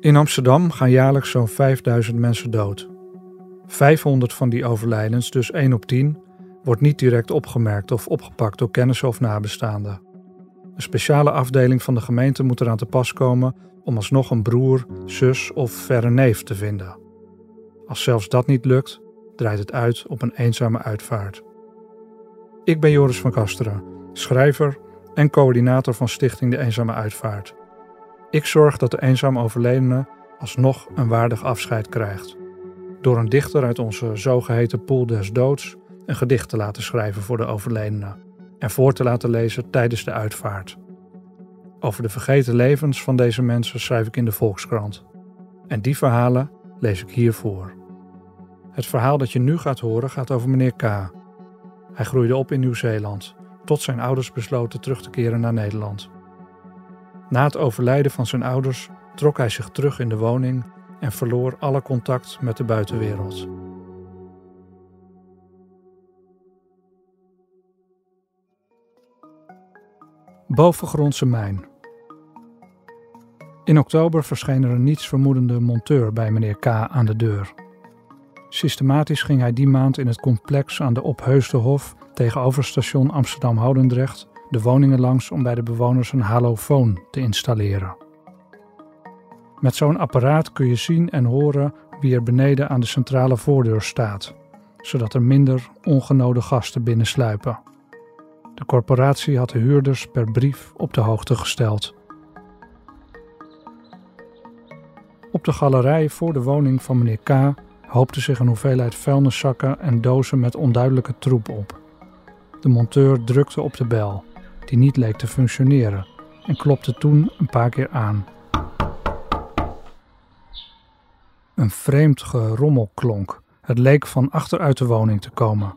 In Amsterdam gaan jaarlijks zo'n 5000 mensen dood. 500 van die overlijdens, dus 1 op 10, wordt niet direct opgemerkt of opgepakt door kennissen of nabestaanden. Een speciale afdeling van de gemeente moet eraan te pas komen om alsnog een broer, zus of verre neef te vinden. Als zelfs dat niet lukt, draait het uit op een eenzame uitvaart. Ik ben Joris van Kasteren, schrijver en coördinator van Stichting De Eenzame Uitvaart. Ik zorg dat de eenzaam overledene alsnog een waardig afscheid krijgt. Door een dichter uit onze zogeheten Pool des Doods een gedicht te laten schrijven voor de overledene en voor te laten lezen tijdens de uitvaart. Over de vergeten levens van deze mensen schrijf ik in de Volkskrant. En die verhalen lees ik hier voor. Het verhaal dat je nu gaat horen gaat over meneer K. Hij groeide op in Nieuw-Zeeland, tot zijn ouders besloten terug te keren naar Nederland. Na het overlijden van zijn ouders trok hij zich terug in de woning en verloor alle contact met de buitenwereld. Bovengrondse mijn. In oktober verscheen er een nietsvermoedende monteur bij meneer K. aan de deur. Systematisch ging hij die maand in het complex aan de Opheusdenhof tegenover station Amsterdam-Houdendrecht de woningen langs om bij de bewoners een halofoon te installeren. Met zo'n apparaat kun je zien en horen wie er beneden aan de centrale voordeur staat, zodat er minder ongenode gasten binnensluipen. De corporatie had de huurders per brief op de hoogte gesteld. Op de galerij voor de woning van meneer K. hoopte zich een hoeveelheid vuilniszakken en dozen met onduidelijke troep op. De monteur drukte op de bel, die niet leek te functioneren, en klopte toen een paar keer aan. Een vreemd gerommel klonk. Het leek van achteruit de woning te komen.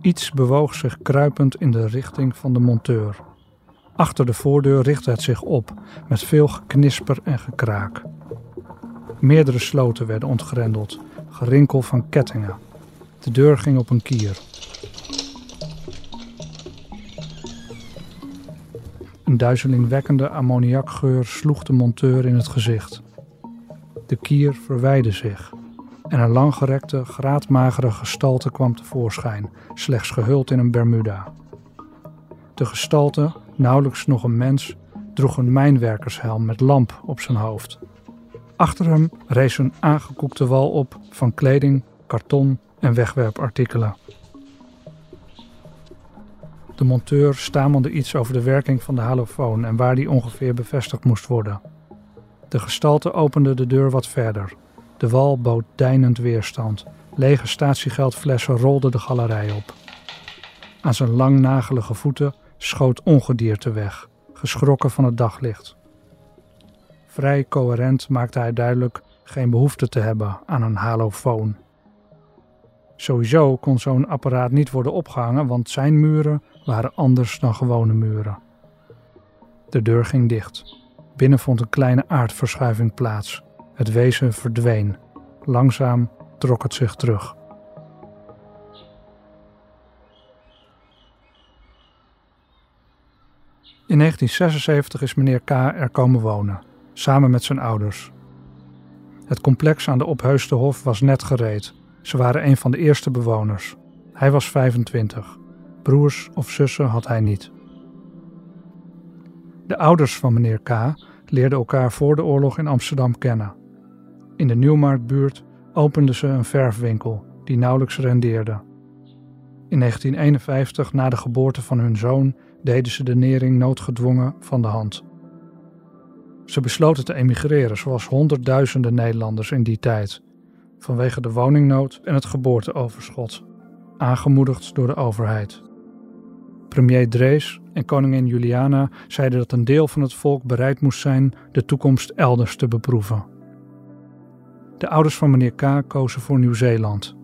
Iets bewoog zich kruipend in de richting van de monteur. Achter de voordeur richtte het zich op, met veel geknisper en gekraak. Meerdere sloten werden ontgrendeld, gerinkel van kettingen. De deur ging op een kier. Een duizelingwekkende ammoniakgeur sloeg de monteur in het gezicht. De kier verwijde zich en een langgerekte, graadmagere gestalte kwam tevoorschijn, slechts gehuld in een bermuda. De gestalte, nauwelijks nog een mens, droeg een mijnwerkershelm met lamp op zijn hoofd. Achter hem rees een aangekoekte wal op van kleding, karton en wegwerpartikelen. De monteur stamelde iets over de werking van de halofoon en waar die ongeveer bevestigd moest worden. De gestalte opende de deur wat verder de wal bood deinend weerstand. Lege statiegeldflessen rolden de galerij op. Aan zijn langnagelige voeten schoot ongedierte weg, geschrokken van het daglicht. Vrij coherent maakte hij duidelijk geen behoefte te hebben aan een halofoon. Sowieso kon zo'n apparaat niet worden opgehangen, want zijn muren waren anders dan gewone muren. De deur ging dicht. Binnen vond een kleine aardverschuiving plaats. Het wezen verdween. Langzaam trok het zich terug. In 1976 is meneer K. er komen wonen, samen met zijn ouders. Het complex aan de Opheusdenhof was net gereed. Ze waren een van de eerste bewoners. Hij was 25. Broers of zussen had hij niet. De ouders van meneer K. leerden elkaar voor de oorlog in Amsterdam kennen. In de Nieuwmarktbuurt openden ze een verfwinkel die nauwelijks rendeerde. In 1951, na de geboorte van hun zoon, deden ze de nering noodgedwongen van de hand. Ze besloten te emigreren, zoals honderdduizenden Nederlanders in die tijd, vanwege de woningnood en het geboorteoverschot, aangemoedigd door de overheid. Premier Drees en koningin Juliana zeiden dat een deel van het volk bereid moest zijn de toekomst elders te beproeven. De ouders van meneer K. kozen voor Nieuw-Zeeland.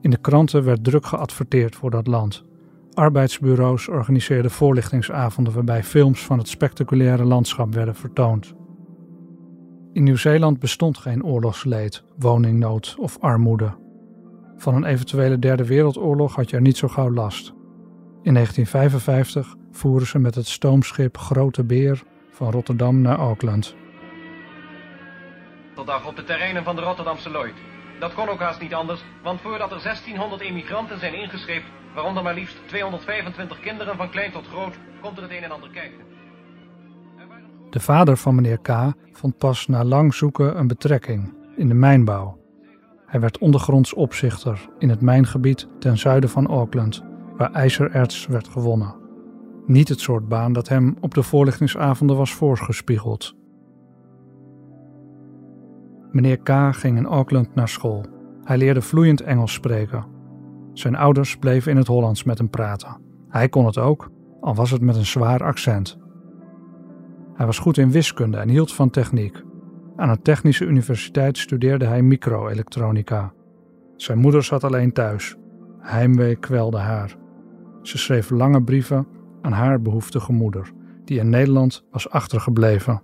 In de kranten werd druk geadverteerd voor dat land. Arbeidsbureaus organiseerden voorlichtingsavonden waarbij films van het spectaculaire landschap werden vertoond. In Nieuw-Zeeland bestond geen oorlogsleed, woningnood of armoede. Van een eventuele derde wereldoorlog had je er niet zo gauw last. In 1955 voeren ze met het stoomschip Grote Beer van Rotterdam naar Auckland. Dag op de terreinen van de Rotterdamse Lloyd. Dat kon ook haast niet anders, want voordat er 1600 emigranten zijn ingescheept, waaronder maar liefst 225 kinderen van klein tot groot, komt er het een en ander kijken. De vader van meneer K. vond pas na lang zoeken een betrekking in de mijnbouw. Hij werd ondergronds opzichter in het mijngebied ten zuiden van Auckland, waar ijzererts werd gewonnen. Niet het soort baan dat hem op de voorlichtingsavonden was voorgespiegeld. Meneer K. ging in Auckland naar school. Hij leerde vloeiend Engels spreken. Zijn ouders bleven in het Hollands met hem praten. Hij kon het ook, al was het met een zwaar accent. Hij was goed in wiskunde en hield van techniek. Aan een technische universiteit studeerde hij microelektronica. Zijn moeder zat alleen thuis. Heimwee kwelde haar. Ze schreef lange brieven aan haar behoeftige moeder, die in Nederland was achtergebleven.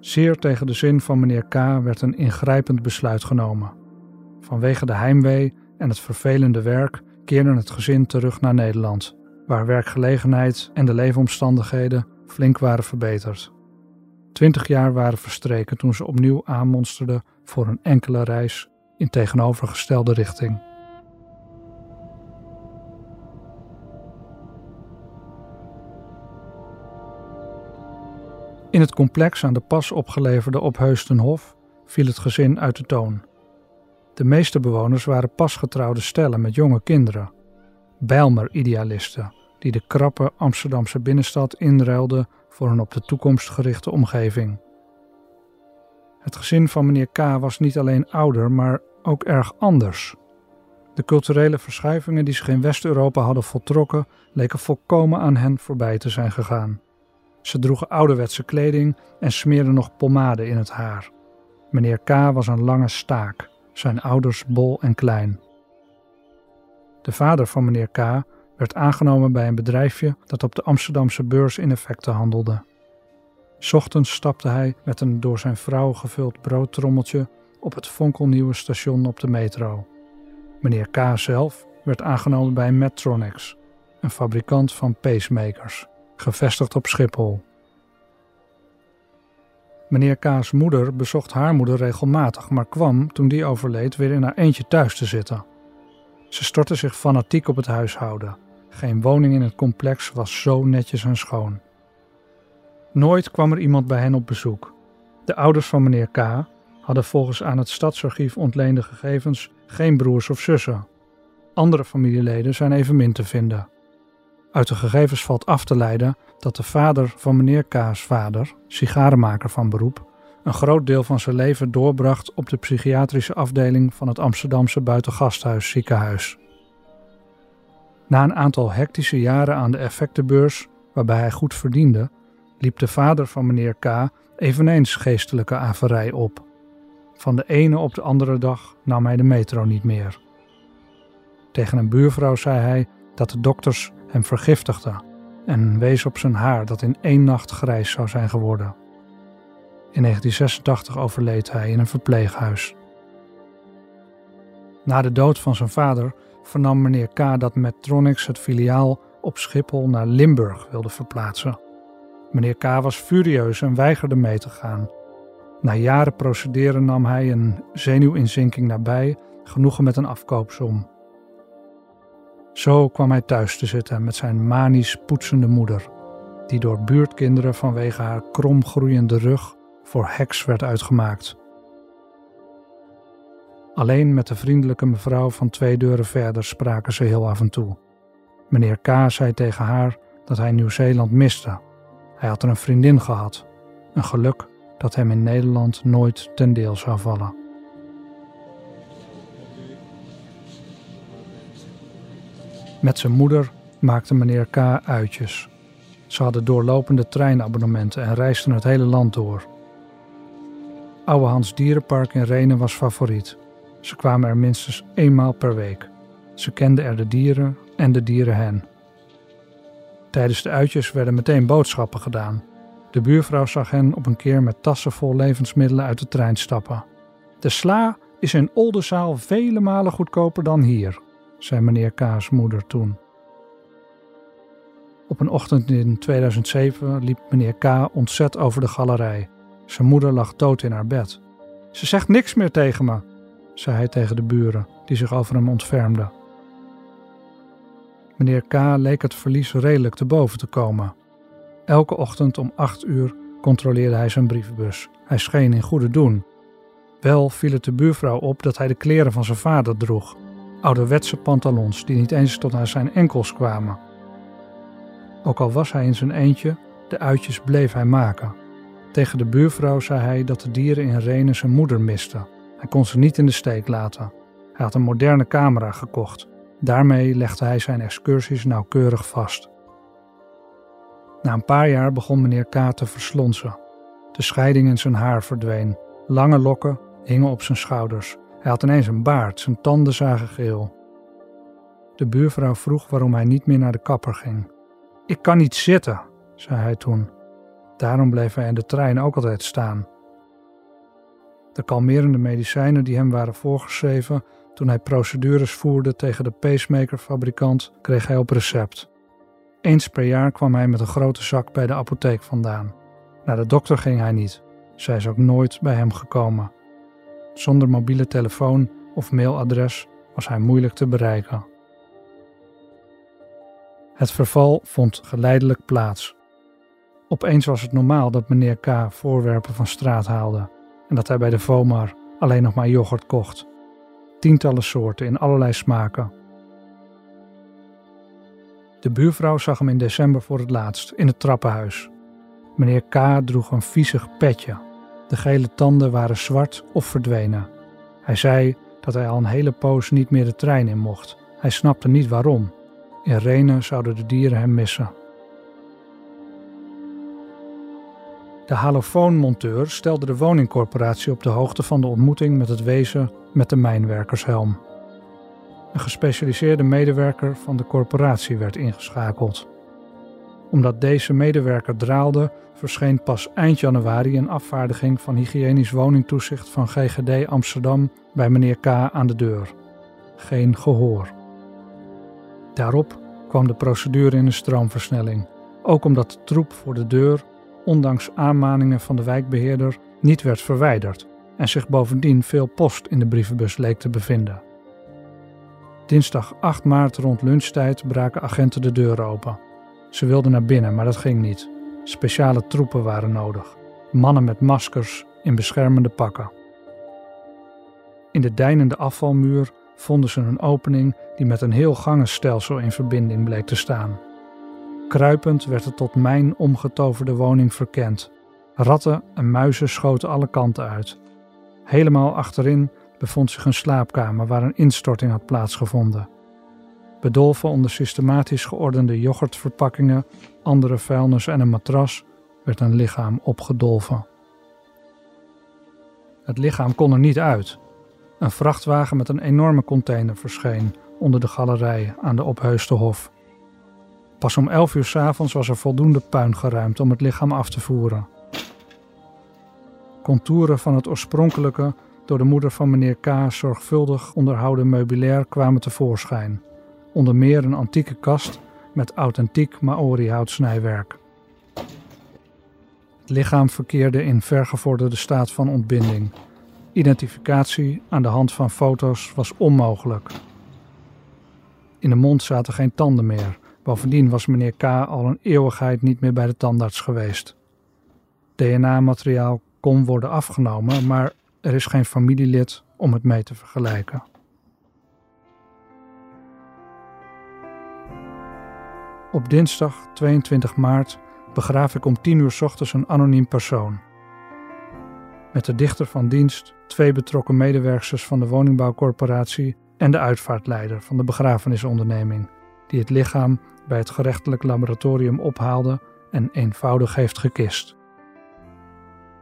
Zeer tegen de zin van meneer K. werd een ingrijpend besluit genomen. Vanwege de heimwee en het vervelende werk keerde het gezin terug naar Nederland, waar werkgelegenheid en de leefomstandigheden flink waren verbeterd. Twintig jaar waren verstreken toen ze opnieuw aanmonsterden voor een enkele reis in tegenovergestelde richting. In het complex aan de pas opgeleverde Opheustenhof viel het gezin uit de toon. De meeste bewoners waren pasgetrouwde stellen met jonge kinderen. Bijlmer-idealisten die de krappe Amsterdamse binnenstad inruilden voor een op de toekomst gerichte omgeving. Het gezin van meneer K. was niet alleen ouder, maar ook erg anders. De culturele verschuivingen die zich in West-Europa hadden voltrokken, leken volkomen aan hen voorbij te zijn gegaan. Ze droegen ouderwetse kleding en smeerden nog pomade in het haar. Meneer K. was een lange staak, zijn ouders bol en klein. De vader van meneer K. werd aangenomen bij een bedrijfje dat op de Amsterdamse beurs in effecten handelde. Ochtends stapte hij met een door zijn vrouw gevuld broodtrommeltje op het fonkelnieuwe station op de metro. Meneer K. zelf werd aangenomen bij Medtronics, een fabrikant van pacemakers gevestigd op Schiphol. Meneer K.'s moeder bezocht haar moeder regelmatig, maar kwam, toen die overleed, weer in haar eentje thuis te zitten. Ze stortte zich fanatiek op het huishouden. Geen woning in het complex was zo netjes en schoon. Nooit kwam er iemand bij hen op bezoek. De ouders van meneer K. hadden volgens aan het stadsarchief ontleende gegevens geen broers of zussen. Andere familieleden zijn evenmin te vinden. Uit de gegevens valt af te leiden dat de vader van meneer K.'s vader, sigarenmaker van beroep, een groot deel van zijn leven doorbracht op de psychiatrische afdeling van het Amsterdamse buitengasthuis ziekenhuis. Na een aantal hectische jaren aan de effectenbeurs, waarbij hij goed verdiende, liep de vader van meneer K. eveneens geestelijke averij op. Van de ene op de andere dag nam hij de metro niet meer. Tegen een buurvrouw zei hij dat de dokters hem vergiftigde en wees op zijn haar dat in één nacht grijs zou zijn geworden. In 1986 overleed hij in een verpleeghuis. Na de dood van zijn vader vernam meneer K. dat Medtronics het filiaal op Schiphol naar Limburg wilde verplaatsen. Meneer K. was furieus en weigerde mee te gaan. Na jaren procederen nam hij een zenuwinzinking nabij, genoegen met een afkoopsom. Zo kwam hij thuis te zitten met zijn manisch poetsende moeder, die door buurtkinderen vanwege haar kromgroeiende rug voor heks werd uitgemaakt. Alleen met de vriendelijke mevrouw van twee deuren verder spraken ze heel af en toe. Meneer K. zei tegen haar dat hij Nieuw-Zeeland miste. Hij had er een vriendin gehad, een geluk dat hem in Nederland nooit ten deel zou vallen. Met zijn moeder maakte meneer K. uitjes. Ze hadden doorlopende treinabonnementen en reisden het hele land door. Oude Hans Dierenpark in Renen was favoriet. Ze kwamen er minstens eenmaal per week. Ze kenden er de dieren en de dieren hen. Tijdens de uitjes werden meteen boodschappen gedaan. De buurvrouw zag hen op een keer met tassen vol levensmiddelen uit de trein stappen. De sla is in Oldenzaal vele malen goedkoper dan hier, zei meneer K.'s moeder toen. Op een ochtend in 2007 liep meneer K. ontzet over de galerij. Zijn moeder lag dood in haar bed. Ze zegt niks meer tegen me, zei hij tegen de buren, die zich over hem ontfermden. Meneer K. leek het verlies redelijk te boven te komen. Elke ochtend om acht uur controleerde hij zijn brievenbus. Hij scheen in goede doen. Wel viel het de buurvrouw op dat hij de kleren van zijn vader droeg. Ouderwetse pantalons die niet eens tot aan zijn enkels kwamen. Ook al was hij in zijn eentje, de uitjes bleef hij maken. Tegen de buurvrouw zei hij dat de dieren in Renen zijn moeder misten. Hij kon ze niet in de steek laten. Hij had een moderne camera gekocht. Daarmee legde hij zijn excursies nauwkeurig vast. Na een paar jaar begon meneer K. te verslonsen. De scheiding in zijn haar verdween. Lange lokken hingen op zijn schouders. Hij had ineens een baard, zijn tanden zagen geel. De buurvrouw vroeg waarom hij niet meer naar de kapper ging. Ik kan niet zitten, zei hij toen. Daarom bleef hij in de trein ook altijd staan. De kalmerende medicijnen die hem waren voorgeschreven toen hij procedures voerde tegen de pacemakerfabrikant, kreeg hij op recept. Eens per jaar kwam hij met een grote zak bij de apotheek vandaan. Naar de dokter ging hij niet. Zij is ook nooit bij hem gekomen. Zonder mobiele telefoon of mailadres was hij moeilijk te bereiken. Het verval vond geleidelijk plaats. Opeens was het normaal dat meneer K. voorwerpen van straat haalde en dat hij bij de Vomar alleen nog maar yoghurt kocht. Tientallen soorten in allerlei smaken. De buurvrouw zag hem in december voor het laatst in het trappenhuis. Meneer K. droeg een viezig petje. De gele tanden waren zwart of verdwenen. Hij zei dat hij al een hele poos niet meer de trein in mocht. Hij snapte niet waarom. In Renen zouden de dieren hem missen. De halofoonmonteur stelde de woningcorporatie op de hoogte van de ontmoeting met het wezen met de mijnwerkershelm. Een gespecialiseerde medewerker van de corporatie werd ingeschakeld. Omdat deze medewerker draalde, verscheen pas eind januari een afvaardiging van hygiënisch woningtoezicht van GGD Amsterdam bij meneer K aan de deur. Geen gehoor. Daarop kwam de procedure in een stroomversnelling, ook omdat de troep voor de deur, ondanks aanmaningen van de wijkbeheerder, niet werd verwijderd en zich bovendien veel post in de brievenbus leek te bevinden. Dinsdag 8 maart rond lunchtijd braken agenten de deur open. Ze wilden naar binnen, maar dat ging niet. Speciale troepen waren nodig. Mannen met maskers in beschermende pakken. In de deinende afvalmuur vonden ze een opening die met een heel gangenstelsel in verbinding bleek te staan. Kruipend werd het tot mijn omgetoverde woning verkend. Ratten en muizen schoten alle kanten uit. Helemaal achterin bevond zich een slaapkamer waar een instorting had plaatsgevonden. Bedolven onder systematisch geordende yoghurtverpakkingen, andere vuilnis en een matras werd een lichaam opgedolven. Het lichaam kon er niet uit. Een vrachtwagen met een enorme container verscheen onder de galerij aan de Opheuste Hof. Pas om 11 uur s avonds was er voldoende puin geruimd om het lichaam af te voeren. Contouren van het oorspronkelijke, door de moeder van meneer K. zorgvuldig onderhouden meubilair kwamen tevoorschijn. Onder meer een antieke kast met authentiek Maori-houtsnijwerk. Het lichaam verkeerde in vergevorderde staat van ontbinding. Identificatie aan de hand van foto's was onmogelijk. In de mond zaten geen tanden meer. Bovendien was meneer K. al een eeuwigheid niet meer bij de tandarts geweest. DNA-materiaal kon worden afgenomen, maar er is geen familielid om het mee te vergelijken. Op dinsdag 22 maart begraaf ik om 10 uur ochtends een anoniem persoon. Met de dichter van dienst, twee betrokken medewerkers van de woningbouwcorporatie en de uitvaartleider van de begrafenisonderneming, die het lichaam bij het gerechtelijk laboratorium ophaalde en eenvoudig heeft gekist.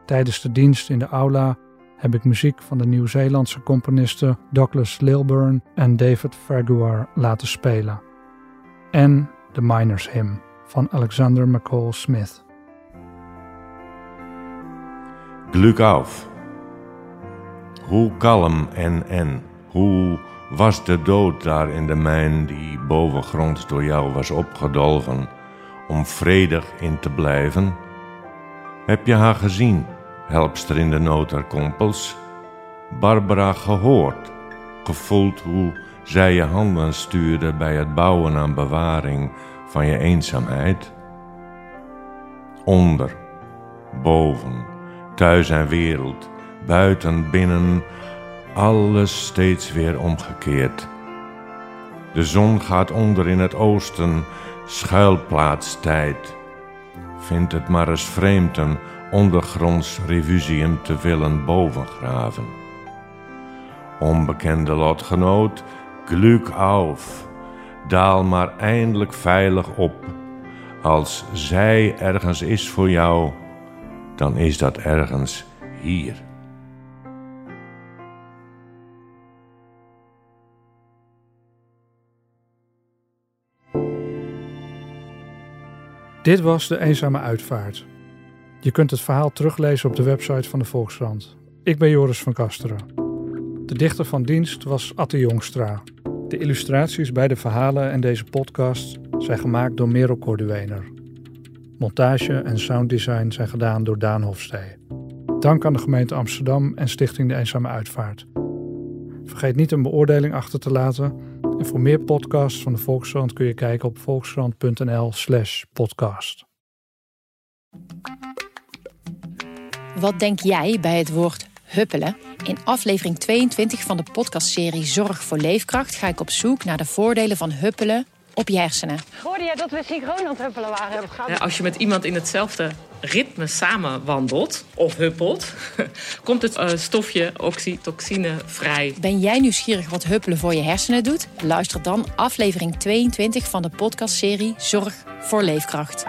Tijdens de dienst in de aula heb ik muziek van de Nieuw-Zeelandse componisten Douglas Lilburn en David Ferguar laten spelen. En de Miners Hymn van Alexander McCall Smith. Glück auf. Hoe kalm en en, hoe was de dood daar in de mijn die bovengronds door jou was opgedolven, om vredig in te blijven? Heb je haar gezien, helpster in de noterkompels? Barbara gehoord, gevoeld hoe zij je handen stuurde bij het bouwen aan bewaring van je eenzaamheid? Onder, boven, thuis en wereld, buiten, binnen, alles steeds weer omgekeerd. De zon gaat onder in het oosten, schuilplaatstijd. Vindt het maar eens vreemd een ondergronds revusium te willen bovengraven. Onbekende lotgenoot, glück auf, daal maar eindelijk veilig op. Als zij ergens is voor jou, dan is dat ergens hier. Dit was De Eenzame Uitvaart. Je kunt het verhaal teruglezen op de website van de Volkskrant. Ik ben Joris van Kasteren. De dichter van dienst was Atte Jongstra. De illustraties bij de verhalen en deze podcast zijn gemaakt door Merel Corduener. Montage en sounddesign zijn gedaan door Daan Hofstee. Dank aan de gemeente Amsterdam en Stichting De Eenzame Uitvaart. Vergeet niet een beoordeling achter te laten. En voor meer podcasts van de Volkskrant kun je kijken op volkskrant.nl/slash podcast. Wat denk jij bij het woord huppelen? In aflevering 22 van de podcastserie Zorg voor Leefkracht ga ik op zoek naar de voordelen van huppelen op je hersenen. Hoorde jij dat we synchroon aan het huppelen waren? Ja, als je met iemand in hetzelfde ritme samen wandelt of huppelt, komt het eh, stofje oxytocine vrij. Ben jij nieuwsgierig wat huppelen voor je hersenen doet? Luister dan aflevering 22 van de podcastserie Zorg voor Leefkracht.